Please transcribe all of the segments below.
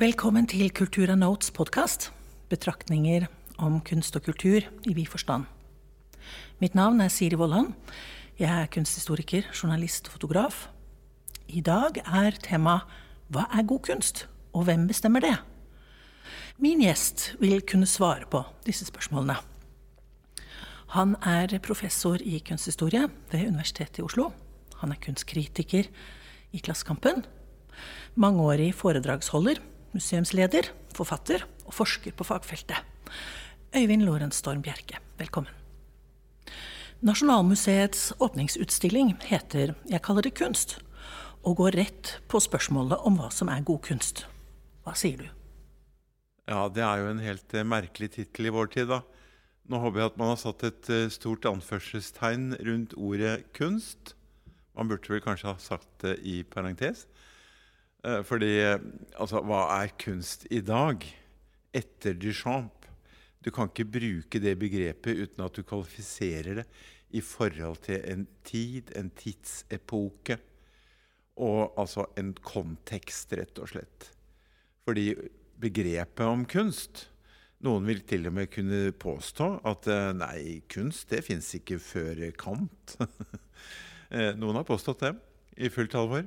Velkommen til Kultura Notes podkast. Betraktninger om kunst og kultur i vid forstand. Mitt navn er Siri Vollan. Jeg er kunsthistoriker, journalist og fotograf. I dag er tema Hva er god kunst, og hvem bestemmer det? Min gjest vil kunne svare på disse spørsmålene. Han er professor i kunsthistorie ved Universitetet i Oslo. Han er kunstkritiker i Klassekampen. Mangeårig foredragsholder, museumsleder, forfatter og forsker på fagfeltet. Øyvind Lorentz Storm Bjerke, velkommen. Nasjonalmuseets åpningsutstilling heter 'Jeg kaller det kunst', og går rett på spørsmålet om hva som er god kunst. Hva sier du? Ja, det er jo en helt uh, merkelig tittel i vår tid, da. Nå håper jeg at man har satt et uh, stort anførselstegn rundt ordet kunst. Man burde vel kanskje ha sagt det i parentes. Uh, fordi altså, hva er kunst i dag? Etter Duchamp du kan ikke bruke det begrepet uten at du kvalifiserer det i forhold til en tid, en tidsepoke, og altså en kontekst, rett og slett. Fordi begrepet om kunst Noen vil til og med kunne påstå at eh, nei, kunst det fins ikke før Kant. Eh, noen har påstått det i fullt alvor.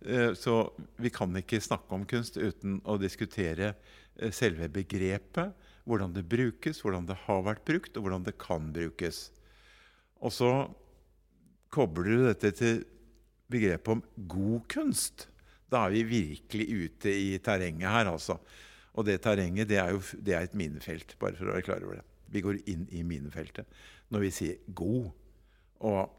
Eh, så vi kan ikke snakke om kunst uten å diskutere selve begrepet hvordan det brukes, hvordan det har vært brukt, og hvordan det kan brukes. Og så kobler du dette til begrepet om god kunst. Da er vi virkelig ute i terrenget her, altså. Og det terrenget det er jo det er et minefelt, bare for å være klar over det. Vi går inn i minefeltet når vi sier 'god'. Og eh,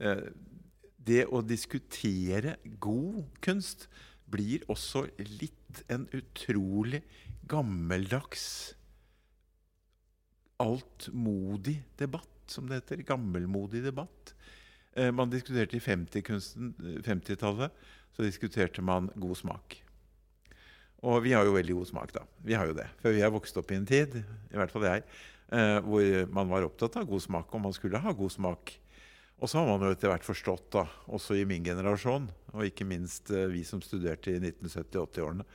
det å diskutere god kunst blir også litt en utrolig gammeldags altmodig debatt, som det heter. Gammelmodig debatt. Eh, man diskuterte i 50-tallet 50 så diskuterte man god smak. Og vi har jo veldig god smak, da. Vi har jo det. For vi har vokst opp i en tid, i hvert fall jeg, eh, hvor man var opptatt av god smak, og man skulle ha god smak. Og så har man jo etter hvert forstått, da, også i min generasjon, og ikke minst eh, vi som studerte i 1970-80-årene,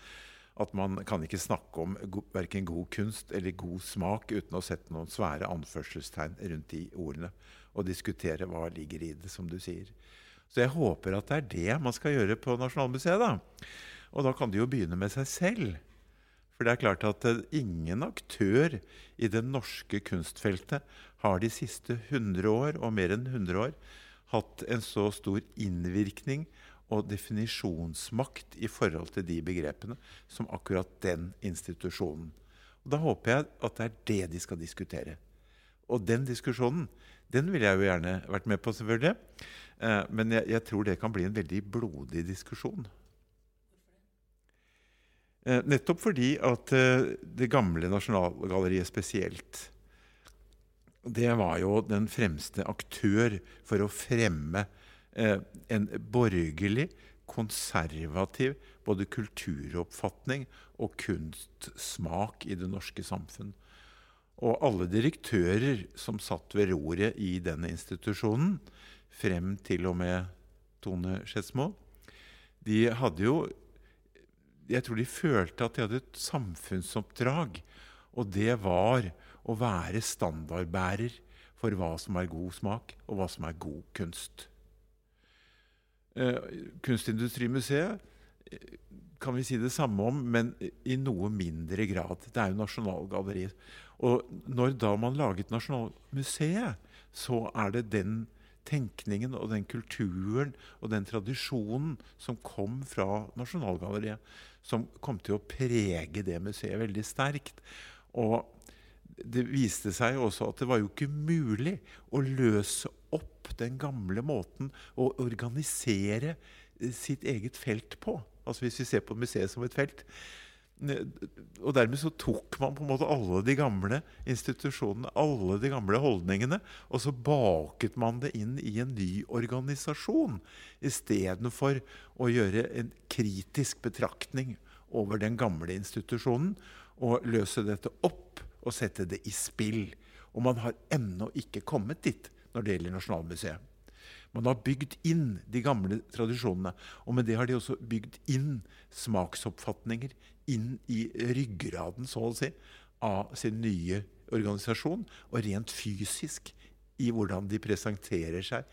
at man kan ikke snakke om verken god kunst eller god smak uten å sette noen svære anførselstegn rundt de ordene. Og diskutere hva ligger i det, som du sier. Så jeg håper at det er det man skal gjøre på Nasjonalmuseet. da. Og da kan de jo begynne med seg selv. For det er klart at uh, ingen aktør i det norske kunstfeltet har de siste 100 år, og mer enn 100 år, hatt en så stor innvirkning og definisjonsmakt i forhold til de begrepene som akkurat den institusjonen. Og da håper jeg at det er det de skal diskutere. Og den diskusjonen den ville jeg jo gjerne vært med på, selvfølgelig. Eh, men jeg, jeg, tror det kan bli en veldig blodig diskusjon. Eh, nettopp fordi at eh, det gamle Nasjonalgalleriet spesielt det var jo den fremste aktør for å fremme Eh, en borgerlig, konservativ både kulturoppfatning og kunstsmak i det norske samfunn. Og alle direktører som satt ved roret i denne institusjonen, frem til og med Tone Skedsmo, de hadde jo Jeg tror de følte at de hadde et samfunnsoppdrag. Og det var å være standardbærer for hva som er god smak, og hva som er god kunst. Eh, Kunstindustrimuseet eh, kan vi si det samme om, men i noe mindre grad. Det er jo Nasjonalgalleriet. Og når da man laget Nasjonalmuseet, så er det den tenkningen og den kulturen og den tradisjonen som kom fra Nasjonalgalleriet, som kom til å prege det museet veldig sterkt. Og det viste seg også at det var jo ikke mulig å løse opp den gamle måten å organisere eh, sitt eget felt på. Altså Hvis vi ser på museet som et felt. Og dermed så tok man på en måte alle de gamle institusjonene, alle de gamle holdningene, og så baket man det inn i en ny organisasjon. Istedenfor å gjøre en kritisk betraktning over den gamle institusjonen og løse dette opp og sette det i spill. Og man har ennå ikke kommet dit når det gjelder Nasjonalmuseet. Man har bygd inn de gamle tradisjonene. Og med det har de også bygd inn smaksoppfatninger inn i ryggraden, så å si, av sin nye organisasjon. Og rent fysisk i hvordan de presenterer seg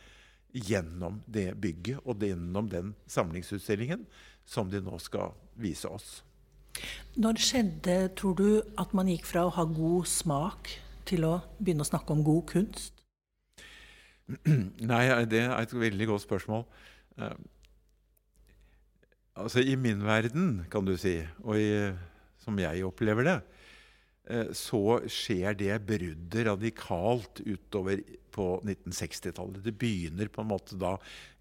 gjennom det bygget og gjennom den samlingsutstillingen som de nå skal vise oss. Når skjedde, tror du, at man gikk fra å ha god smak til å begynne å snakke om god kunst? Nei, det er et veldig godt spørsmål. Uh, altså, i min verden, kan du si, og i, som jeg opplever det, uh, så skjer det bruddet radikalt utover på 1960-tallet. Det begynner på en måte da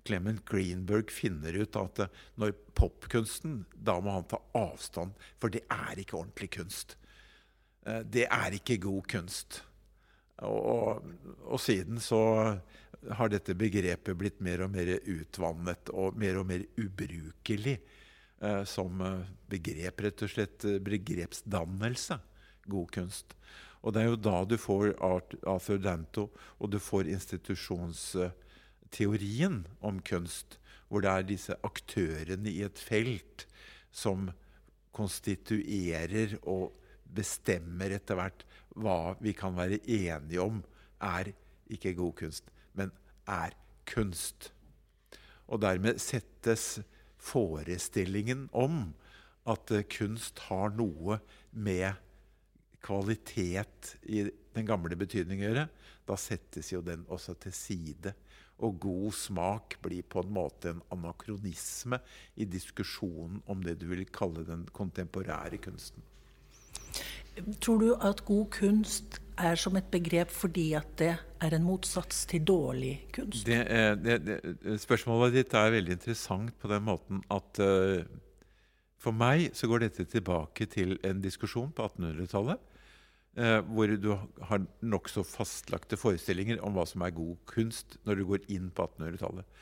Clement Greenberg finner ut at uh, når popkunsten Da må han ta avstand, for det er ikke ordentlig kunst. det er ikke god kunst. Og, og, siden så har dette begrepet blitt mer og mer utvannet og mer og mer ubrukelig eh, som eh, begrep, rett og slett. Eh, begrepsdannelse. God kunst. Og det er jo da du får Arthur Danto, og du får institusjonsteorien om kunst, hvor det er disse aktørene i et felt som konstituerer og bestemmer etter hvert hva vi kan være enige om er ikke god kunst, men er kunst. Og dermed settes forestillingen om at kunst har noe med kvalitet i den gamle betydning å gjøre, da settes jo den også til side. Og god smak blir på en måte en anakronisme i diskusjonen om det du vil kalle den kontemporære kunsten. Tror du at god kunst er som et begrep fordi at det er en motsats til dårlig kunst? Det, det, det, spørsmålet ditt er veldig interessant på den måten at uh, for meg så går dette tilbake til en diskusjon på 1800-tallet. Uh, eh, hvor du har nokså fastlagte forestillinger om hva som er god kunst når du går inn på 1800-tallet.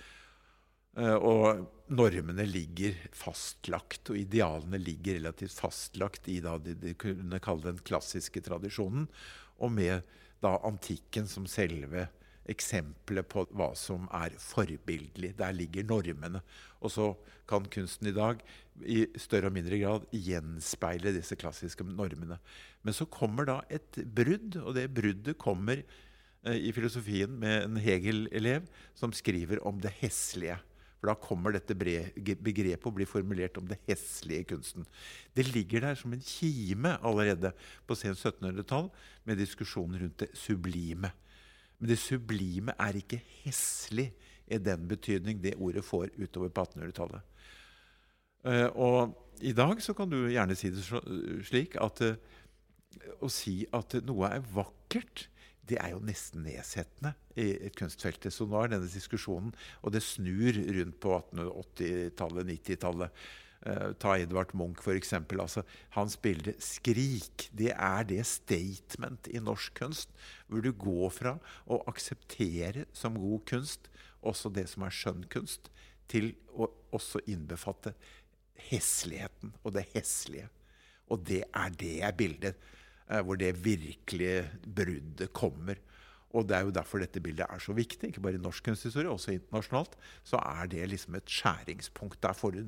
Uh, og normene ligger fastlagt, og idealene ligger relativt fastlagt i da de, de kunne kalle den klassiske tradisjonen, og med da antikken som selve eksempelet på hva som er forbildelig. Der ligger normene. Og så kan kunsten i dag i større og mindre grad gjenspeile disse klassiske normene. Men så kommer da et brudd, og det bruddet kommer eh, i filosofien med en Hegel-elev som skriver om det heslige. For da kommer dette begrepet å bli formulert om det heslige kunsten. Det ligger der som en kime allerede på sent 1700-tall med diskusjonen rundt det sublime. Men det sublime er ikke heslig i den betydning det ordet får utover på 1800-tallet. Uh, og i dag så kan du gjerne si det slik at uh, å si at noe er vakkert, det er jo nesten nedsettende i et kunstfelt. Så nå er denne diskusjonen, og det snur rundt på 1880-tallet, 90-tallet. Uh, ta Edvard Munch, f.eks. Altså, hans bilde 'Skrik' det er det statement i norsk kunst hvor du går fra å akseptere som god kunst også det som er skjønn kunst, til å også innbefatte hessligheten og det heslige. Og det er det bildet uh, hvor det virkelige bruddet kommer. Og det er jo derfor dette bildet er så viktig, ikke bare i norsk kunsthistorie, også internasjonalt. Så er det liksom et skjæringspunkt. Der får du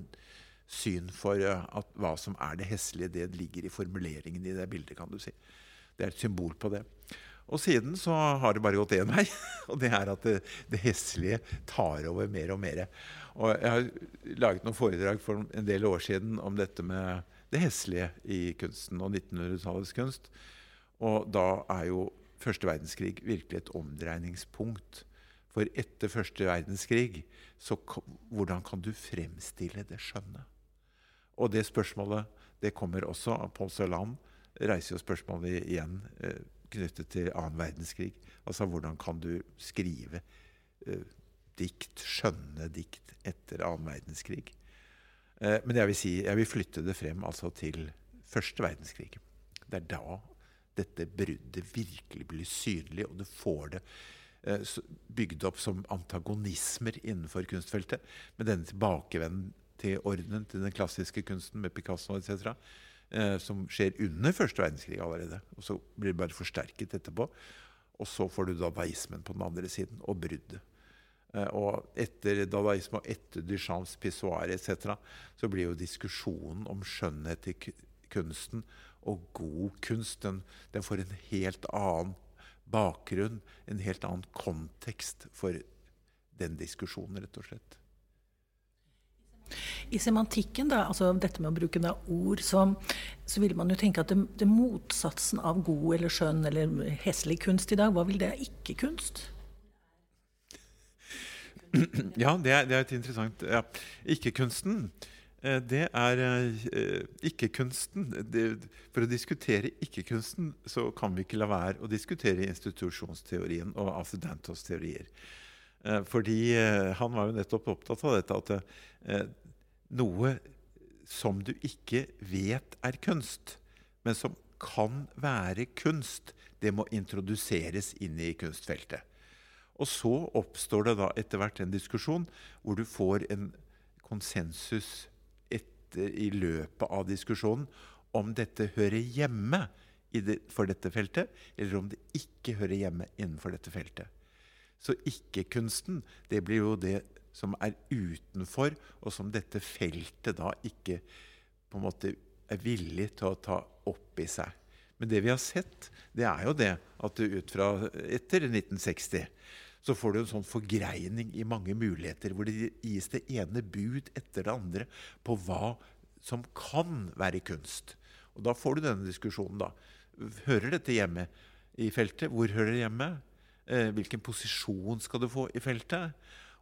syn for uh, at hva som er det heslige. Det ligger i formuleringen i det bildet, kan du si. Det er et symbol på det. Og siden så har det bare gått én vei, og det er at det, det heslige tar over mer og mer. Og jeg har laget noen foredrag for en del år siden om dette med det heslige i kunsten og 1900-tallets kunst. Og da er jo første verdenskrig virkelig et omdreiningspunkt. For etter første verdenskrig, så hvordan kan du fremstille det skjønne? Og det spørsmålet det kommer også av Paul Solan. Reiser jo spørsmålet igjen eh, knyttet til annen verdenskrig. Altså hvordan kan du skrive eh, dikt, skjønne dikt, etter annen verdenskrig? Eh, men jeg vil, si, jeg vil flytte det frem altså til første verdenskrig. Det er da dette bruddet virkelig blir synlig, og du får det eh, bygd opp som antagonismer innenfor kunstfeltet. Med denne tilbakevenden til ordenen, til den klassiske kunsten med Picasso etc., eh, som skjer under første verdenskrig allerede. Og så blir det bare forsterket etterpå. Og så får du da daismen på den andre siden, og bruddet. Eh, og etter dadaisme og etter Duchamps pissoar etc. så blir jo diskusjonen om skjønnhet i kunsten og god kunst den, den, får en helt annen bakgrunn, en helt annen kontekst for den diskusjonen, rett og slett. I semantikken, da, altså dette med å bruke ord, så, så vil man jo tenke at det, det motsatsen av god eller skjønn eller heslig kunst i dag, hva vil det ikke-kunst? Ja, det er, det er et interessant ja. Ikke-kunsten, eh, det er uh, ikke-kunsten For å diskutere ikke-kunsten så kan vi ikke la være å diskutere institusjonsteorien og Arthur Dantos teorier. Uh, fordi han var jo nettopp opptatt av dette at noe som du ikke vet er kunst, men som kan være kunst, det må introduseres inn i kunstfeltet. Og så oppstår det da etter hvert en diskusjon hvor du får en konsensus etter, i løpet av diskusjonen om dette hører hjemme det, for dette feltet, eller om det ikke hører hjemme innenfor dette feltet. Så ikke-kunsten, det blir jo det som er utenfor, og som dette feltet da ikke på en måte er villig til å ta opp i seg. Men det vi har sett, det er jo det at ut fra etter 1960 så får du en sånn forgreining i mange muligheter, hvor det gis det ene bud etter det andre på hva som kan være kunst. Og da får du denne diskusjonen, da. Hører dette hjemme i feltet? Hvor hører det hjemme? Eh, hvilken posisjon skal du få i feltet?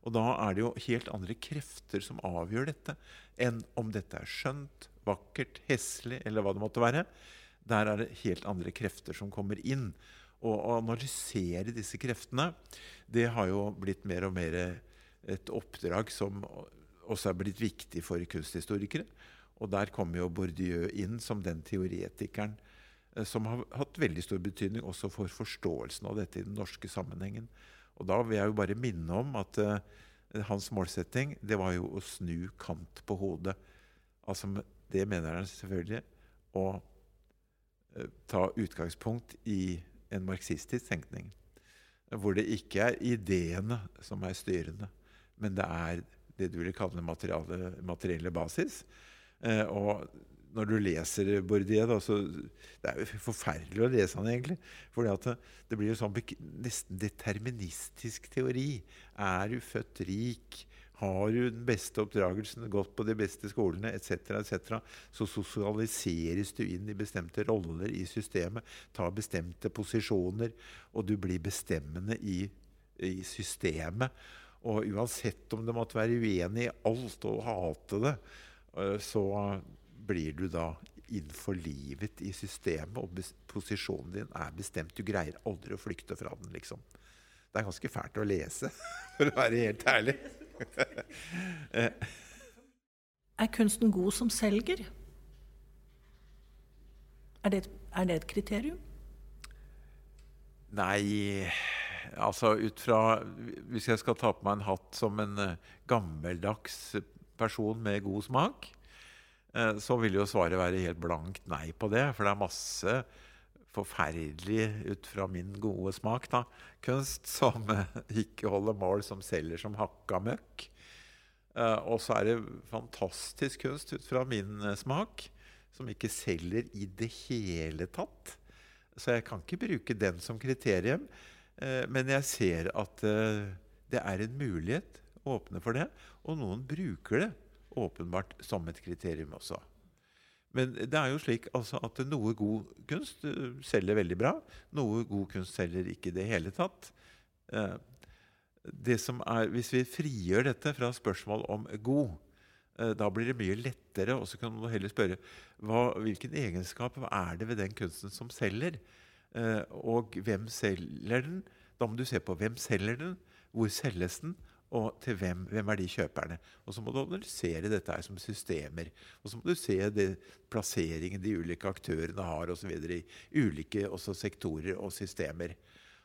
Og da er det jo helt andre krefter som avgjør dette, enn om dette er skjønt, vakkert, heslig eller hva det måtte være. Der er det helt andre krefter som kommer inn. Å analysere disse kreftene, det har jo blitt mer og mer et oppdrag som også er blitt viktig for kunsthistorikere. Og der kommer jo Bourdieu inn som den teoretikeren eh, som har hatt veldig stor betydning også for forståelsen av dette i den norske sammenhengen. Og da vil jeg jo bare minne om at uh, hans målsetting det var jo å snu kant på hodet. Altså, det mener han selvfølgelig. Å uh, ta utgangspunkt i en marxistisk tenkning. Hvor det ikke er ideene som er styrende, men det er det du vil kalle materielle, materielle basis. Uh, og når du leser Bourdieu da, så Det er jo forferdelig å lese han egentlig. For det blir jo sånn nesten deterministisk teori. Er du født rik? Har du den beste oppdragelsen, gått på de beste skolene etc., etc., så sosialiseres du inn i bestemte roller i systemet, tar bestemte posisjoner, og du blir bestemmende i, i systemet. Og uansett om du måtte være uenig i alt og hate det, øh, så blir du da innforlivet i systemet, og posisjonen din er bestemt. Du greier aldri å flykte fra den, liksom. Det er ganske fælt å lese, for å være helt ærlig. er kunsten god som selger? Er det, er det et kriterium? Nei Altså ut fra Hvis jeg skal ta på meg en hatt som en uh, gammeldags person med god smak, Eh, så vil jo svaret være helt blankt nei på det. For det er masse forferdelig, ut fra min gode smak, da, kunst som ikke holder mål, som selger som hakka møkk. Eh, og så er det fantastisk kunst ut fra min eh, smak som ikke selger i det hele tatt. Så jeg kan ikke bruke den som kriterium. Men jeg ser at det er en mulighet å åpne for det, og noen bruker det åpenbart som et kriterium også. Men det er jo slik altså, at noe god kunst uh, selger veldig bra. Noe god kunst selger ikke i det hele tatt. Uh, det er, hvis vi frigjør dette fra spørsmål om god, uh, da blir det mye lettere. Og så kan man heller spørre hva, hvilken egenskap er det ved den kunsten som selger? og hvem selger den? Da må du se på hvem selger den, hvor selges den, og til hvem, hvem er de kjøperne? Og så må du analysere dette her som systemer. Og så må du se det, plasseringen de ulike aktørene har og så videre, i ulike sektorer og systemer.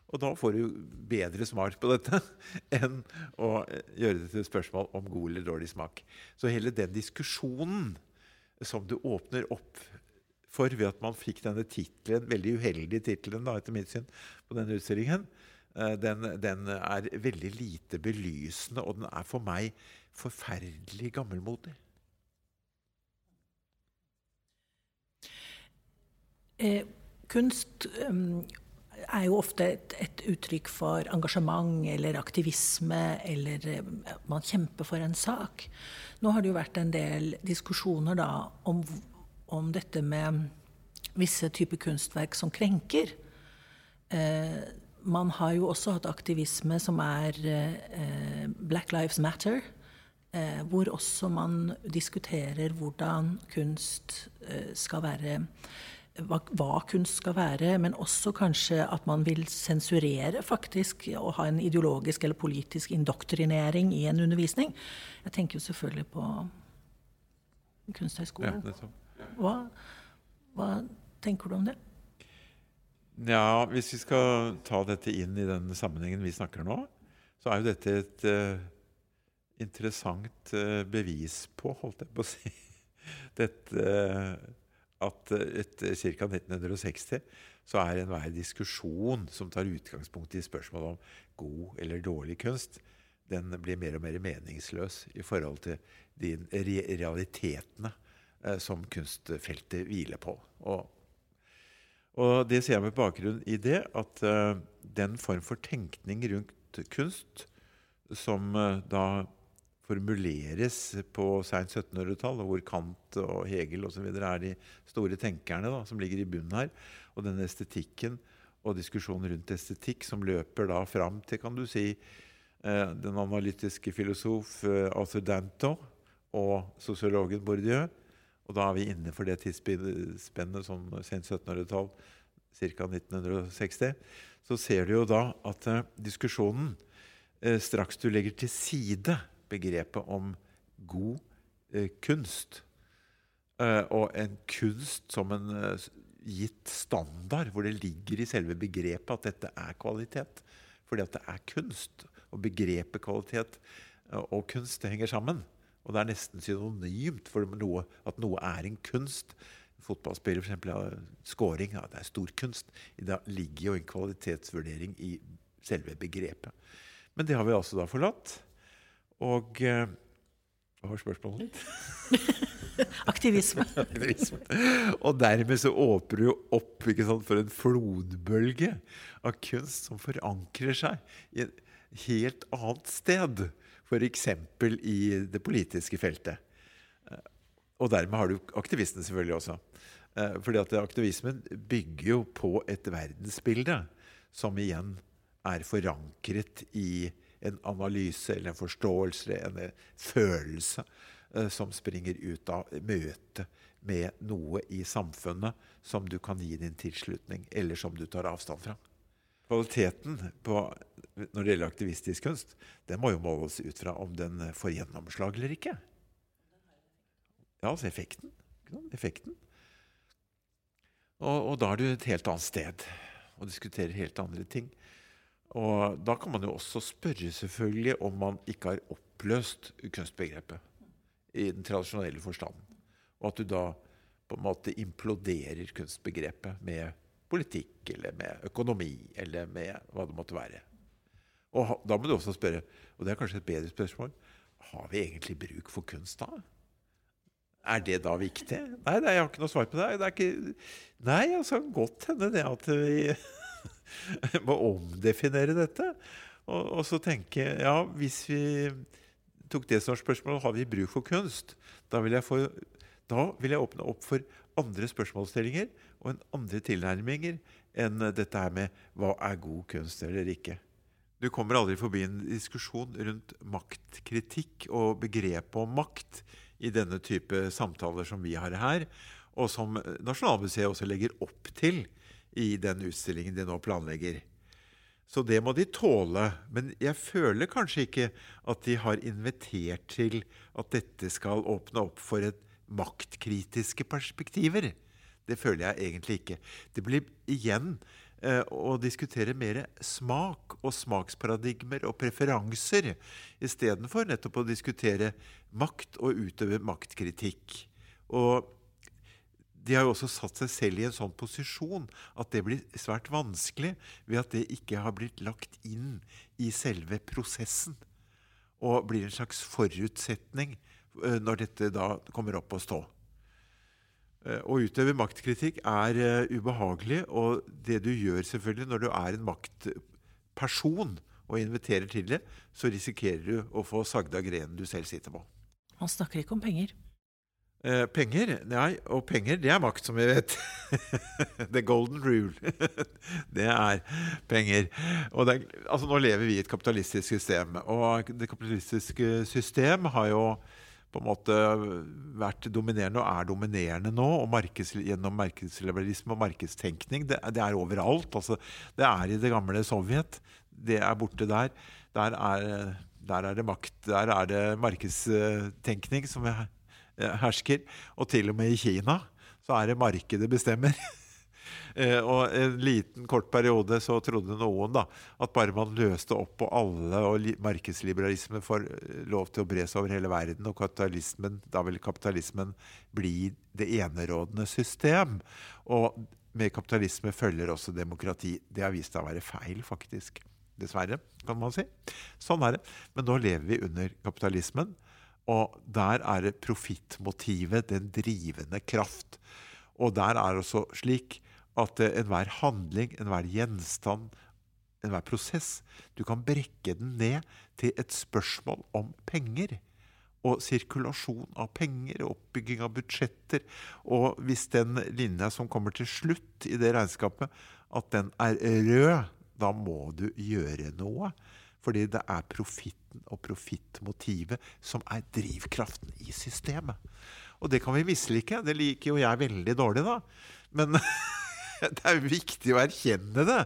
Og da får du bedre smak på dette enn å gjøre det til et spørsmål om god eller dårlig smak. Så hele den diskusjonen som du åpner opp for ved at man fikk denne titlen, veldig uheldige tittelen etter mitt syn, på denne utstillingen, Eh, den, den, er veldig lite belysende, og den er for meg forferdelig gammelmodig. Eh, kunst um, er jo ofte et, et, uttrykk for engasjement eller aktivisme, eller uh, man kjemper for en sak. Nå har det jo vært en del diskusjoner da om, om dette med visse typer kunstverk som krenker. Eh, man har jo også hatt aktivisme som er eh, Black Lives Matter. Eh, hvor også man diskuterer hvordan kunst eh, skal være hva, hva, kunst skal være, men også kanskje at man vil sensurere faktisk og ha en ideologisk eller politisk indoktrinering i en undervisning. Jeg tenker jo selvfølgelig på Kunsthøgskolen. Hva, hva tenker du om det? Ja, Hvis vi skal ta dette inn i den sammenhengen vi snakker nå, så er jo dette et uh, interessant uh, bevis på, holdt jeg på å si, dette uh, at etter ca. 1960 så er enhver diskusjon som tar utgangspunkt i spørsmålet om god eller dårlig kunst, den blir mer og mer meningsløs i forhold til de realitetene som kunstfeltet hviler på. Og og det ser jeg med bakgrunn i det at uh, den form for tenkning rundt kunst som uh, da formuleres på seint 1700-tall, hvor Kant og Hegel osv. er de store tenkerne da, som ligger i bunnen her, og den estetikken og diskusjonen rundt estetikk som løper da fram til kan du si, uh, den analytiske filosof Arthur Danto og sosiologen Bourdieu, og da er vi innenfor det tidsspennet som sent 1700-tall, ca. 1960. Så ser du jo da at eh, diskusjonen, eh, straks du legger til side begrepet om god eh, kunst, og en kunst som en gitt standard, hvor det ligger i selve begrepet at dette er kvalitet. Fordi at det er kunst. Og begrepet kvalitet og kunst det henger sammen. Og det er nesten synonymt for noe, at noe er en kunst. Fotballspiller, f.eks. Ja, scoring, ja, det er stor kunst. Det ligger jo en kvalitetsvurdering i selve begrepet. Men det har vi altså da forlatt. Og eh, Hva var spørsmålet Aktivisme. Aktivisme. Og dermed så åpner du opp sant, for en flodbølge av kunst som forankrer seg i et helt annet sted f.eks. i det politiske feltet. Eh, og dermed har du aktivisten selvfølgelig også. Eh, fordi at aktivismen bygger jo på et verdensbilde som igjen er forankret i en analyse eller en forståelse, en følelse eh, som springer ut av møtet med noe i samfunnet som du kan gi din tilslutning, eller som du tar avstand fra. Kvaliteten på, når det gjelder aktivistisk kunst, den må jo måles ut fra om den får gjennomslag eller ikke. Ja, altså effekten. effekten. Og, og, da er du et helt annet sted og diskuterer helt andre ting. Og da kan man jo også spørre selvfølgelig om man ikke har oppløst kunstbegrepet i den tradisjonelle forstanden. Og at du da på en måte imploderer kunstbegrepet med politikk eller med økonomi eller med hva det måtte være. Og da må du også spørre, og det er kanskje et bedre spørsmål, har vi egentlig bruk for kunst da? Er det da viktig? Nei, jeg har ikke noe svar på det. det ikke, nei, altså godt hende det at vi må omdefinere dette. Og, og, så tenke ja, hvis vi tok det som spørsmål, har vi bruk for kunst? Da vil jeg, få, da vil jeg åpne opp for andre spørsmålsstillinger og en andre tilnærminger enn dette her med hva er god kunst eller ikke. Du kommer aldri forbi en diskusjon rundt maktkritikk og begrepet om makt i denne type samtaler som vi har her, og som Nasjonalmuseet også legger opp til i den utstillingen de nå planlegger. Så det må de tåle. Men jeg føler kanskje ikke at de har invitert til at dette skal åpne opp for et maktkritiske perspektiver. Det føler jeg egentlig ikke. Det blir igjen eh, å diskutere mer smak og smaksparadigmer og preferanser istedenfor nettopp å diskutere makt og utøve maktkritikk. Og de har jo også satt seg selv i en sånn posisjon at det blir svært vanskelig ved at det ikke har blitt lagt inn i selve prosessen. Og blir en slags forutsetning når dette da kommer opp å stå. Eh, å utøve maktkritikk er uh, ubehagelig, og det du gjør selvfølgelig når du er en maktperson og inviterer til det, så risikerer du å få sagd av grenen du selv sitter på. Man snakker ikke om penger. Eh, penger? Nei, og penger, det er makt, som vi vet. The golden rule. det er penger. Og det, altså, nå lever vi i et kapitalistisk system, og det kapitalistiske system har jo på en måte vært dominerende og er dominerende nå. og markeds, Gjennom markedsliberalisme og markedstenkning. Det, det, er overalt. Altså, det er i det gamle Sovjet. Det er borte der. Der er, der er det makt. Der er det markedstenkning som hersker. Og til og med i Kina så er det markedet bestemmer. Eh, og en liten, kort periode så trodde noen da, at bare man løste opp på alle, og markedsliberalisme får eh, lov til å bre seg over hele verden, og kapitalismen, da vil kapitalismen bli det enerådende system. Og med kapitalisme følger også demokrati. Det har vist seg å være feil, faktisk. Dessverre, kan man si. Sånn er det. Men nå lever vi under kapitalismen. Og der er det profittmotivet, den drivende kraft. Og der er også slik at eh, enhver handling, enhver gjenstand, enhver prosess Du kan brekke den ned til et spørsmål om penger. Og sirkulasjon av penger, oppbygging av budsjetter. Og hvis den linja som kommer til slutt i det regnskapet, at den er rød, da må du gjøre noe. Fordi det er profitten og profittmotivet som er drivkraften i systemet. Og det kan vi mislike. Det liker jo jeg veldig dårlig, da. Men det er viktig å erkjenne det.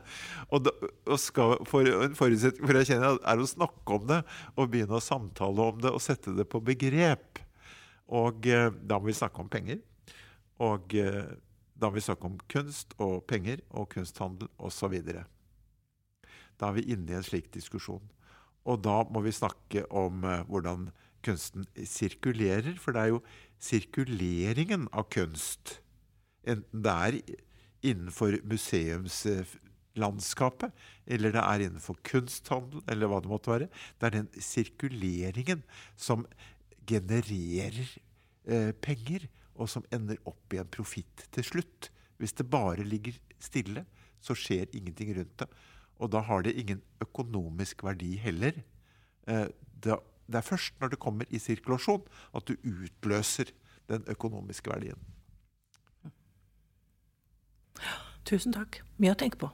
Og, da, og skal, for, en forutsetning for å erkjenne det er å snakke om det og begynne å samtale om det og sette det på begrep. Og eh, da må vi snakke om penger. Og eh, da må vi snakke om kunst og penger og kunsthandel osv. Da er vi inne i en slik diskusjon. Og da må vi snakke om eh, hvordan kunsten sirkulerer. For det er jo sirkuleringen av kunst, enten det er innenfor museumslandskapet, eller det er innenfor kunsthandel, eller hva det måtte være. Det er den sirkuleringen som genererer eh, penger, og som ender opp i en profitt til slutt. Hvis det bare ligger stille, så skjer ingenting rundt det. Og da har det ingen økonomisk verdi heller. Eh, det, er først når det kommer i sirkulasjon, at du utløser den økonomiske verdien. Tusen takk. Mye å tenke på.